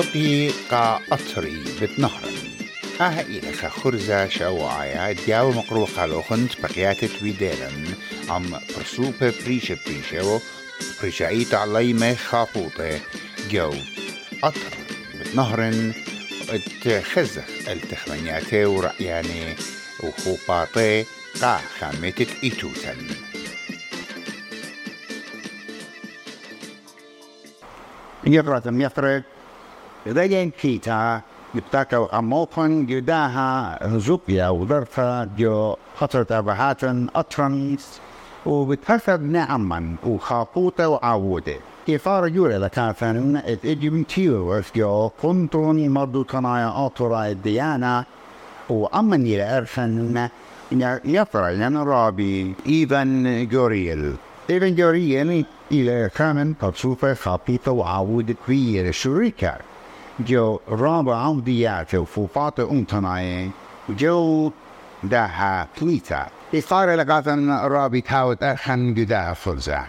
زقي قا أطري بتنهرن آها إلى خرزة شوعيا دياو مقروقة لوخنت بقياتة ويدالن عم برسوبة بريشة بريشة بريشايت عليمة خاطوطة جو أطر بتنهرن. اتخزخ التخمنياتي ورأياني وخوباطي قا خامتت إيتوتن يقرأ يفرق إذا كيتا يبتاكو أموكن جداها زوبيا وظرفة جو خطر تابهاتن أطرنس وبتفسد نعما وخاطوطة وعودة. كيفار جوري لكافن اتجي من تيو جو كنتوني مردو كنايا أطرا الديانة. وأمني لأرفن يفرع لنا رابي إيفان جوريل إيفان جوريل إلى كامن تصوفة خاطيطة وعودة في الشركة جو رابع عوديات وفوفات أمتناي جو داها بليتا إصارة لقاتن رابي تاوت أخن جدا فرزة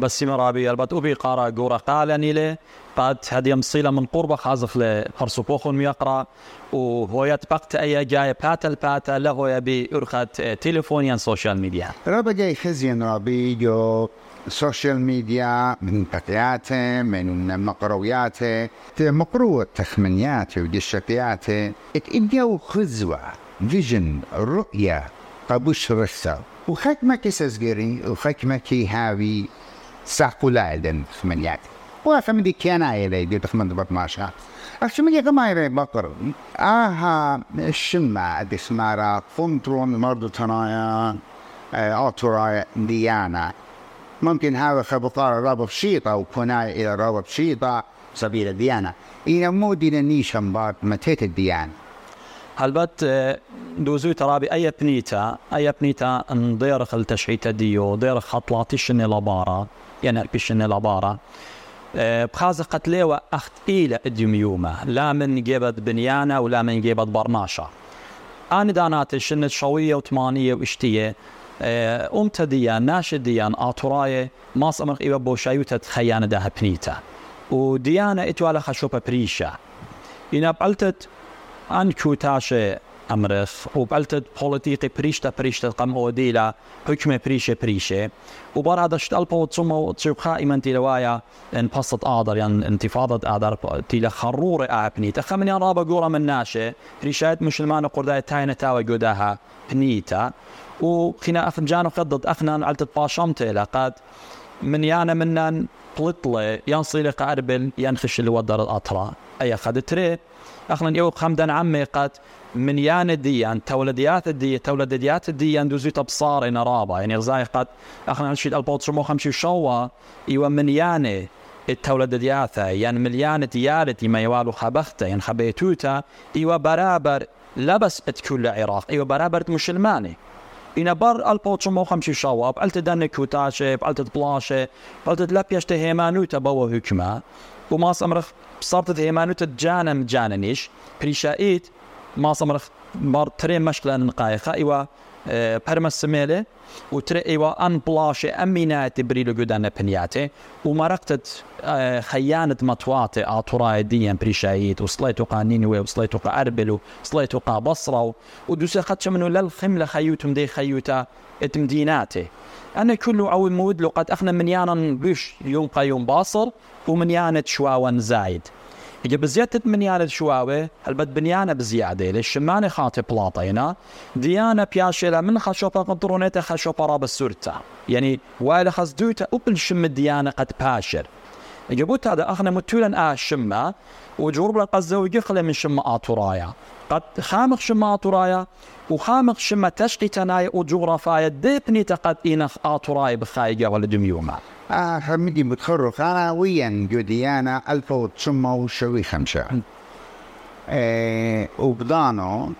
بس مرابي البت أبي قارا جورا قال نيله قد هدي مصيلة من قرب خازخ لخرسوبوخون ميقرا وهو يتبقت أي جاي باتا الباتا له يبي أرخت تليفونيا سوشيال ميديا. رابا جاي خزين رابي جو سوشيال ميديا من بقياته من مقروياته مقروة تخمنياته ودشتياته اتجاو خزوة فيجن رؤية قبوش رسا وخكمة كي وخكمة كي هاوي ساقو لايدن خمنياته وافهم دي كان عيلي دي تخمن دبط ماشا أشم يا كما يري بقر آها الشمع دي سمارا فونترون مرضو تنايا أوتوراي ديانا ممكن هذا خبطار رابط شيطة وكناية إلى رابط شيطة سبيل الديانة. إلى مودي لنيشن بات متيت الديانة. هلبت دوزو ترابي أي بنيتا أي بنيتا نديرخ التشحيتة ديو ديرخ خطلاتيشن لبارا يعني بيشن لبارا بخازة قتليوة أخت إيلة الديوميومة لا من جيبت بنيانة ولا من جيبت برناشة. أنا دانات شنت شوية وثمانية وإشتية. أمتا ديان ناشد ديان آتوراية ما صمخ إيوة بوشايوتة خيانة داها بنيتا وديانة إتوالا خشوبة بريشة إنا بقلتت أن كوتاشة أمرخ وبقلتت بوليتيقي بريشتا بريشتا قم أوديلا حكمة بريشة بريشة وبرا دشت ألبو تسمو تشوب إيمان تيلوايا إن بسط آدر يعني انتفاضة آدر تيلا خرورة آبني تخمني رابا قورا من ناشة. ريشات مسلمان قرداء تاينة تاوى قداها بنيتا وخنا أفنجانو قدد أخنا علتت باشمتي لقد من يانا منن بلطلة ينصيلي قاربل ينخش الودر الأطرا. أي خد تري. أخنا يو خمدان عمي قد من يان ديان تولديات الدي تولديات الديان دوزي تبصار نرابا يعني غزاي قد أخنا نشيد البوت شمو خمشي شوا إيوا من ياني التولدياتا يعني مليانة ديالتي ما يوالو خبخته يعني خبيتوتا. إيوا برابر لبس كل عراق إيوا برابر مسلماني إنا بر البوتشو مو خمشي شوا بقلت داني كوتاشي بقلت بلاشي بقلت لبيشت هيمانوتا بوا هكما وما سمرخ بصرت هيمانوتا جانا جاننيش بريشايت ما سمرخ بار تري مشكلة نقايخة إيوا پرمە سمێلێ و ترە ئێوە ئەن بڵاشێ ئەمینایەتی بری لە گودانە پنیاتێ و مەرەقتت خەیانت مەتواتێ ئاتوڕای دیەن پریشاییت و سڵیت و قانینی وێ و سڵیت و ئەربل و سڵیت و و و دووسێ خەچە من و لەل خم لە خەیوتم دەی خەیوتە اتم دیناتێ. أنا كل أو المود لقد أخنا منيانا بش يوم قيوم باصر ومنيانة شواوا زايد هي بزيادة بنيانة شواوة هلبت بنيانة بزيادة؟ للشمانة خاطي بلاطينا ديانة بياشيلا من خشوبة قدرونيتا خشوبة راب السورتا يعني وايلا خزدوتا وبل شم الديانة قد باشر. جبوت هذا أخنا متولا آه شمة وجرب القزة ويقخل من شمة آتورايا. قد خامخ شمة آتورايا وخامخ شمة تشقي تناي وجغرافايا ديبني تقد إينخ آتورايا بخايجة ولا دميوما آه حمدي متخرج أنا ويان جوديانا ألف وتسمى وشوي خمسة. إيه وبضانو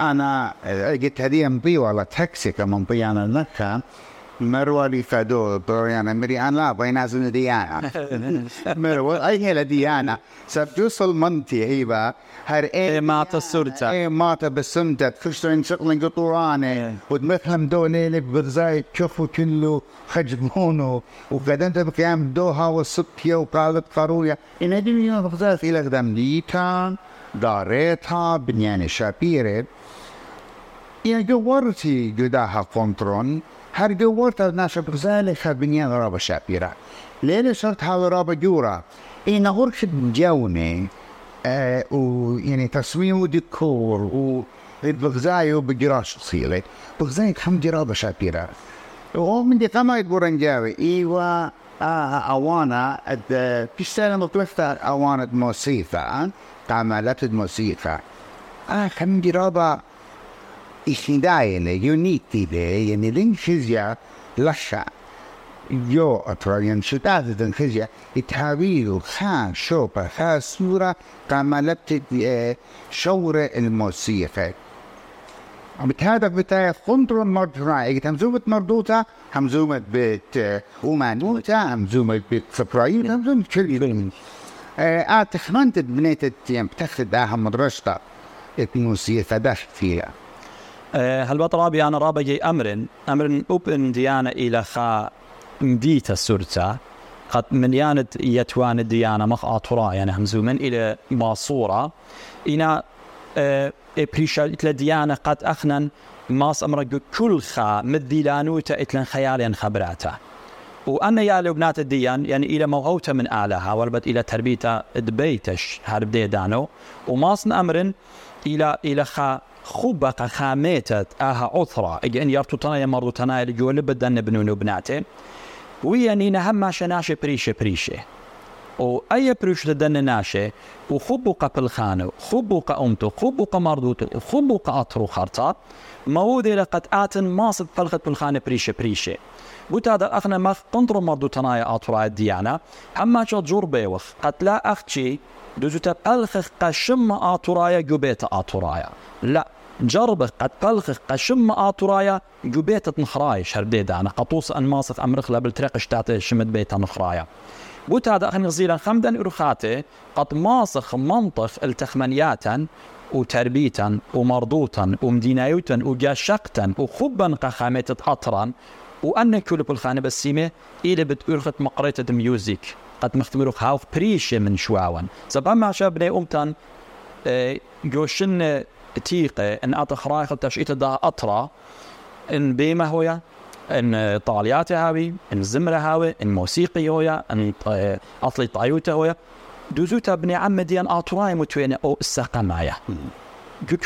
أنا قلت هذه مبي ولا تاكسي كمان بي أنا نكا مروة لي فدو يعني مري أنا لا بين نازل ديانا؟ مروة أي هي ديانا؟ سبجوصل منتي هيبا هر إيه مات السرطة. إيه مات بالسمتة تخشتين شغلين قطورانة. إيه. وتمثلم دو ليلك بغزاي تشوفوا كله خجبونه وقدنت بقيام دوها والسبتية وقالت قاروية إن الدنيا بغزاي إلى قدام ليتا داريتها بنيان شابيرت يا جورتي جداها كونترون هر جورت ناشا بغزالي خبنيان رابا شابيرا. ليلة صرت هذا رابا جورا. إن غرفة جوني آه ويعني تصميم وديكور و بغزايو بجراش صيلة بغزاي كم جرابة شابيرا. ومن دي قما يقولن جاوي إيوا آه أوانا أد بيشتغل مطلفة أوانا موسيقى تعملت موسيقى آه كم جرابة إخدايلة دي يعني لين خزيا لشا يو أتراليان شتات دن خزيا يتحاويلو خان شوبا خا صورة تعملت شورة الموسيقى بتهدف بتاعي كنترول مرتفع اجت همزومة مردوطة همزومة بت ومانوتة همزومة بت سبرايل همزومة كل آه تخمنت بنيت بتاخد داها مدرسة الموسيقى داش فيها آه، هل رابي أنا رابي أمر أمر أوبن ديانة إلى خا مديت السرطة قد من ياند يتوان ديانة مخ آطرا يعني همزومن إلى ماصورة إنا بريشا إتلا ديانة قد أخنن ماس أمر كل خا مديلانوتا إتلن خياليا خبراتا. وأنا يا لبنات الديان يعني إلى موهوتا من آلها وربت إلى تربيتا دبيتش هرب دانو وماس أمر إلى إلى خا خبق خاميتت آها عثرة. إن يرتو تنايا مرضو تنايا لجول بدن بنون وبناته ويعني نهم شناشة بريشة بريشة وأي بريش لدن ناشة وخبق بالخانة خبق أمتو خبق مردوتو خبق أطرو خرطات مودي لقد آتن ماصد فلخت بالخانة بريشة بريشة هذا أخنا ما تنطر مردو تنايا أطرا الديانة أما شو جور بيوخ قد لا أختي دوزوتا بألخخ قشم آتورايا جوبيتا آتورايا. لا جربك قد قلخخ قشم آتورايا جوبيتا نخرايش هرديدا أنا قطوس أن ماسخ أمرخ لابل تريق اشتاتي شمد بيتا نخرايا. قلت هذا أخي نغزيلا خمدا إرخاتي قد ماسخ منطق التخمنياتا وتربيتا ومردوتا ومدينايوتا وجاشقتا وخبا قخاميتة أطرا وأن كل بالخانة بسيمة إلى بتقرخت مقريتة ميوزيك قد مختمرو هاوف بريشة من شواون زبان ما شابني أمتان آه جوشن تيقة إن أطخ خرايخ تشئيت دا أطرا. إن بيما هويا إن طاليات هاوي إن زمرة هاوي إن موسيقي هويا إن اطلي طايوتا هويا. دوزوتا بني عم ديان اطراي متوين أو الساقة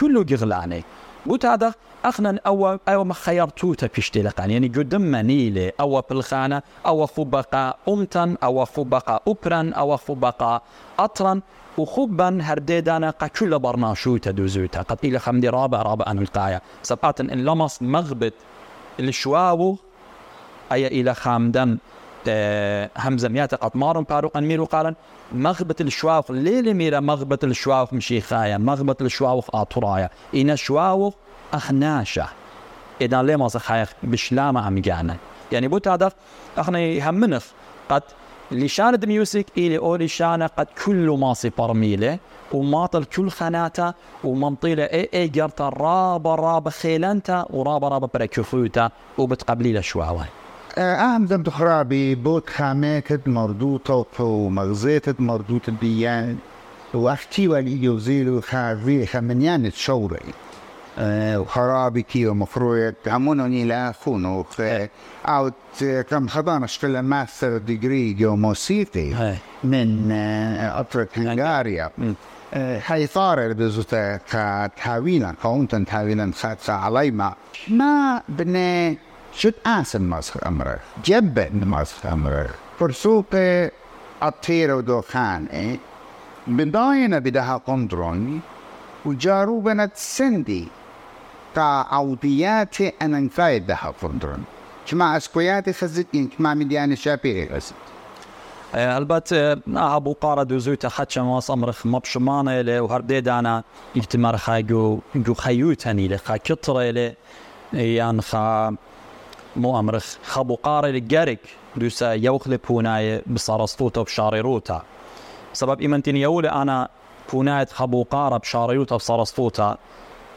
كله جغلاني. قلت هذا اخنا أو أو ما خيرتوتا بيشتي لقان. يعني قدم منيلي أو بالخانه أو خبقا أمتن أو خبقا اوبرا أو خبقا اطرا وخبا هرديدانا قا كل برناشوتا دوزوتا. قد إلى خمدي رابع رابع أن القايا سبقات إن لمس مغبت الشواو أي إلى خامدن. آه، همزة ميات قطمار باروقا ميرو قالا مغبة الشواوخ ليلي ميرا مغبة الشواوخ مشي خايا مغبة الشواوخ آطرايا إن الشواوخ أخناشة إذا ليه ما خايخ بشلامة عم جانا يعني بوت هذا أخنا يهمنخ قد لشان ميوزك إلي أو لشان قد كل ماسي برميلة وماطل كل خناتا ومنطيلة إي إي جرتا رابا رابا خيلانتا ورابا رابا بركفوتا وبتقبلي لشواوه أهم ذم تخرابي بوت خامات مردوطة ومغزيت مردوطة ديان وأختي والي يوزيلو خارفي خمنيان تشوري. وخرابي كيو مفروض عمونوني لا خونو أو كم خضانا اشتغل ماستر ديجري جو موسيقي من أطرق هنغاريا. هاي صار بزوتا كتاويلا كونتن تاويلا خاتسا عليما. ما بني ماسخ أمره جبن ماسخ أمره فرسوق أطير ودوخان إيه بداينا بدها قندرون وجاروبنا سندي تا عودياتي أنا نفايد بها قندرون كما أسكوياتي خزت كما مدياني شابيري خزت البته ابو قاره دوزوتا خدش ماس امرخ مبشمانه له وهرديد أنا اجتمار خاجو جو خيوتني له خا كتره له. يان خا مو أمرخ. خبو قاري لجارك دوسا يوخلي بوناي بصارستوتا بشاريروتا سبب إيمانتين يولي أنا بونايت خبو قارة بشاريروتا بصارستوتا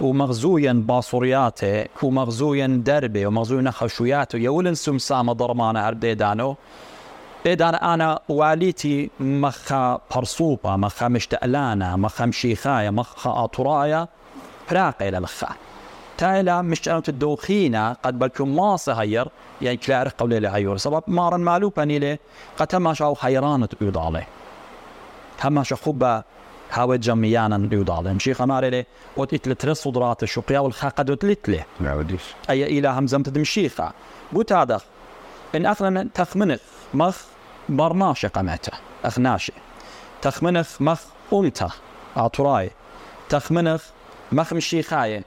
ومغزويا باصورياته ومغزويا دربي ومغزويا خشوياته يولن سمسامة ضرمانة عرديدانو إذا أنا واليتي مخا برصوبة مخا مشتألانة مخا مشيخاية مخا أطرايا فراقي للخا تايلا مش أنا تدوخينا قد بلكم ما صهير يعني كلارق قولي لهيور سبب مارن معلوبة نيلي قد ما شاو حيرانة يوضالي هما شخوبة هاوي جميانا يوضالي مشيخة ماري وت إتل ترس صدرات الشقيا والخا قد تلتلي لا وديش أي إلى همزمت دمشيخة بوت هذا إن أخنا تخمنخ مخ برناشة قمعته. أخناشي. تخمنخ مخ أمته أطراي تخمنخ مخ مشيخاية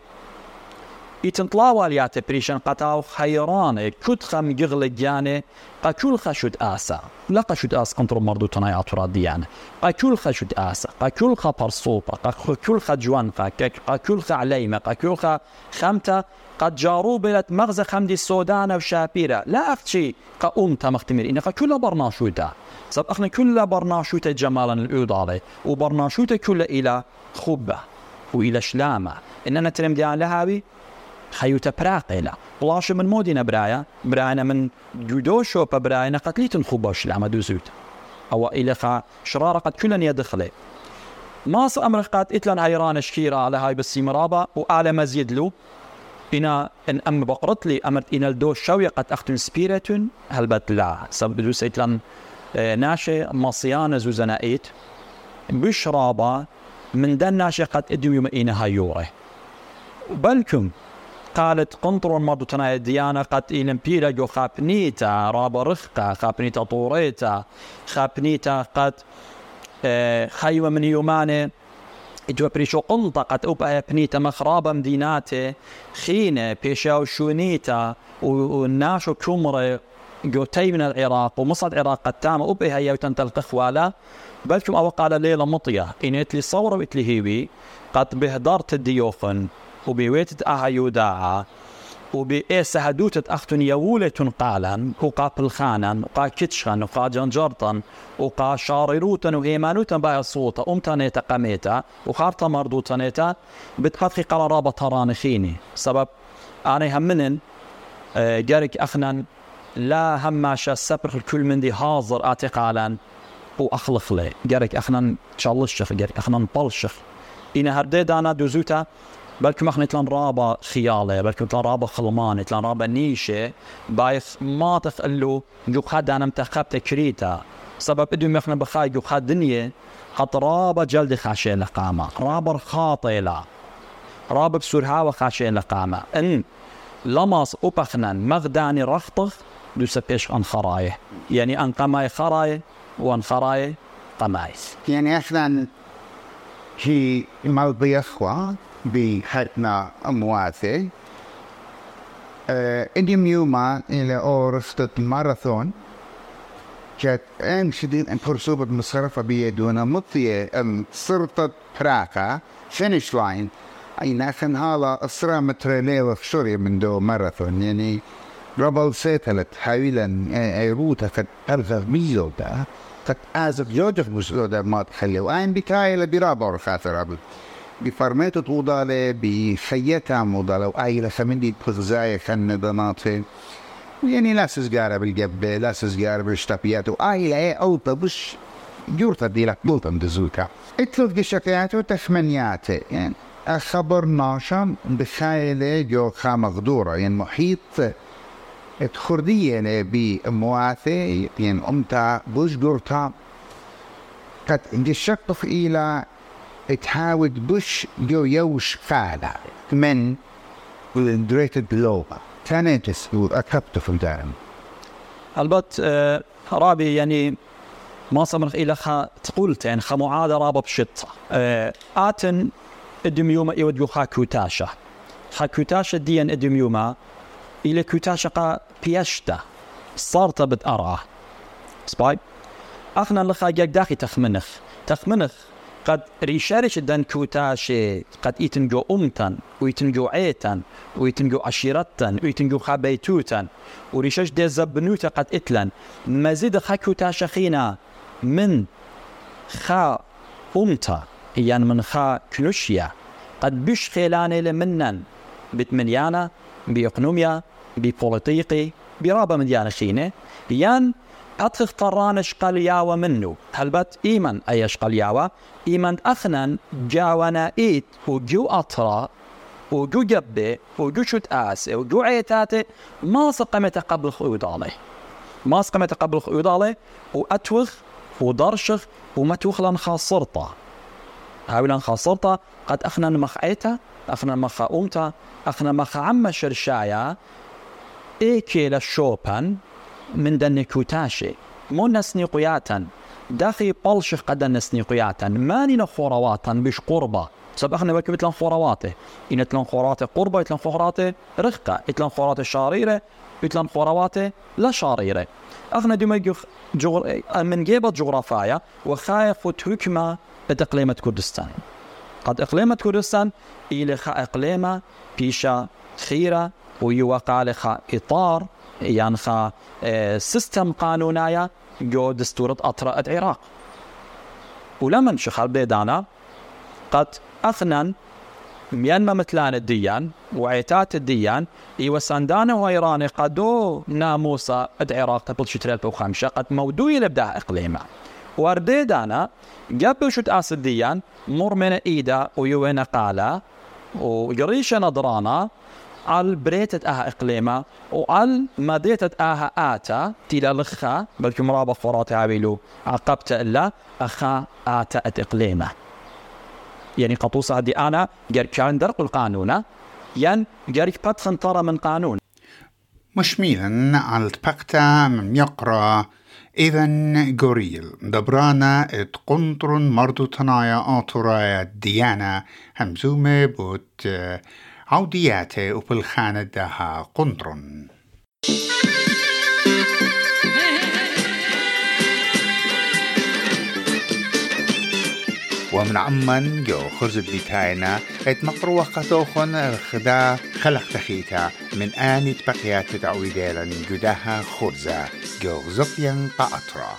يتنطلاوا اليات بريشن قطاو خيران كد خم جغل جاني قاكول خشد آسا. لا قشد آس قنطر مردو أطرا ديانة. قاكول خشد آسا. قاكول خا برصوبة قاكول خا جوانفا قاكول خا عليمة. قاكول خا خمتا. قد جارو بلت مغزى خمدي السودانة وشابيرة. لا أفتشي قا مختمر إنك كل برناشوتا سب أخنا كل برناشوتا جمالا الأوضالي وبرناشوتا كل إلى خبة وإلى شلامة. إننا ترم ديان لهاوي. خيوتا براقيلا ولاش من مودينا برايا براينا من جودو شوبا براينا قتليت خباش لعما دوزوت. أو إلى خا شرارة قد كلن يدخلي ماس أمر قد إتلان هيران شكيرة على هاي بالسيمرابة وأعلى مزيد له إنا إن أم بقرت لي أمرت إنا الدو شوية قد أختن سبيرتون هلبت لا. سبب دوس إتلان آه، ناشي مصيانة زوزنائيت بشرابة من دن ناشي قد إدو يوم إنا هايوري بلكم قالت قنطر المرضو تنا ديانا قد إلم بيلا جو خابنيتا رابا رخقة خابنيتا طوريتا خابنيتا قد آه، خيوة من يوماني إجوا بريشو قنطة قد أوبا بنيتا مخرابة مديناتي خينة بيشاو شونيتا وناشو كمري جوتي من العراق ومصد العراق قد تام أوبا هيا وتنتل قخوالا بلكم أو قال ليلة مطية إن لي صورة وإتلي هيوي قد بهدرت الديوفن. وبويتت أها يوداعا وبإيس هدوتت أختن يولة قالا وقا بلخانا وقا كتشخن وقا جنجرطن وقا شارروتا وهيمانوتا باي الصوتا أمتانيتا قميتا وخارتا مردوتانيتا بتقطخي قرارابة ترانخيني. سبب أنا همنن آه، جارك أخنا لا هماشا السبر الكل من دي حاضر اعتقالا وأخلق لي جارك أخنا تشالشخ جارك أخنا بلشخ. إنا هردي دانا دوزوتا بلكم اخنا تلان رابا خيالة بلكم تلان رابا خلمان تلان رابا نيشة بايث ما تخلو جو خد أنا متخب تكريتا سبب إدو مخنا بخاي جو خد دنيا خط رابا جلد خاشي لقامة رابا خاطيلا رابا بسورها وخاشي لقامة إن لماس أبخنا مغداني رخطخ دو سبيش أن خراية. يعني أن قماي خراية وأن خراية قمايس. يعني إحنا هي موضوع اخوان بحتنا أمواتي إديم يوما إلى أورستة ماراثون. كانت أم شديد أن فرصوبة مصرفة بيدونا مطية. أم صرت براكا فينش لاين أي ناخن هالا أسرع متريلي شوري من دو ماراثون. يعني قبل سيتلت حاولا أي روتا قد أرغب ميزودا. قد أزف جوجف مزودا ما تخلي وأين بكايلة برابع خاطر أبد بفرميت طودالة بخيتا مودالة وآيلة خمندي بخزايا خن بناطي يعني لا سزقارة بالجبة لا سزقارة بالشتابيات. وآيلة إيه أوطة بش جورتا دي لك بولتا مدزوكا اتلوت قشكيات وتخمنيات يعني خبر ناشا بخايلة جو خا مغدورة. يعني محيط تخردية بمواثي يعني أمتا بوش جورتا قد قشكت إلى تحاول بش جو يوش فعلا. من دريت بلوبا تانيتس أكبت في الدائم البت آه رابي يعني ما صمر إلى خا تقولت يعني خا معادة رابا بشطة آه آتن ادميوما يوديو خا كوتاشا خا كوتاشا ديان ادميوما إلى كوتاشا قا بيشتا. صارت بتأراه سباي أخنا لخا جاك داخي تخمنخ. تخمنخ قد ريشارش دان كوتاشي قد إيتنجو أمتن ويتنجو عيتن ويتنجو عشيرتن ويتنجو خابيتوتن وريشاش دي زبنوتا قد إتلن مزيد خا كوتاشا خينا من خا أمتا يعني من خا كنوشيا قد بش خيلاني لمنن بتمنيانا بإقنوميا ببوليتيقي برابا مديانا خينة يان أتخ طرانش قلياوة منو؟ هلبت إيمن أيش قلياوة إيمن أخنن جاونا إيت وجو أطرا وجو جبة وجو شت آسي وجو عيتاتي ما سقمت قبل خيود عليه ما سقمت قبل خيود عليه وأتوخ ودرشخ ومتوخ لن خاصرطة هاولا خاصرطة قد أخنن مخعيتا أخنن مخ أمتا أخنن مخ عم شرشايا. إيكي للشوبن من دن كوتاشي. مو نسني قياتا. داخي بلشخ قد نسني قياتا. ماني نخورواتا بش قربة. سبقنا بك مثل خوراواته إن تلان خوراته قربة يتلان خوراته رخقة. يتلان خوراته شاريرة يتلان خوراواته لا شاريرة. أغنى دي ميجوخ جغر... من جيبة جغرافايا وخايف وتهكمة بإقليمة كردستان. قد إقليمة كردستان إلى إقليمة بيشا خيرة ويوقع لخا إطار. يعني خا آه سيستم قانونايا جو دستورة أطرا العراق ولمن شخال بيدانا قد أثنن ميان ما مثلان الديان وعيتات الديان إيوا ساندانا وإيراني قدو ناموسا العراق قبل شتريل بوخامشة قد مودوي لبدا إقليمة. ورديدانا قبل شت آس الديان مر من إيدا ويوين قالا وقريشة نظرانا على بريتة أها اقليمة وعلى مديتة أها آتا تيلا لخا بلكي مرابا خوراتي عبيلو عقبت إلا أخا آتا أت اقليمة يعني قطوسة دي آنا جر كان درق القانون ين جرك بطخن ترى من قانون. مشميلا على البقتا من يقرأ إذن غوريل دبرانا إت قنطر مردو تنايا آتورايا ديانا همزومة بوت عودياته وبالخانة دها قنطرن ومن عمان جو خرز بيتاينا إت مقروة قطوخن الخدا خلق تخيتا من آني تبقيات تعويدالا جداها خرزة جو زقيا قاطرة.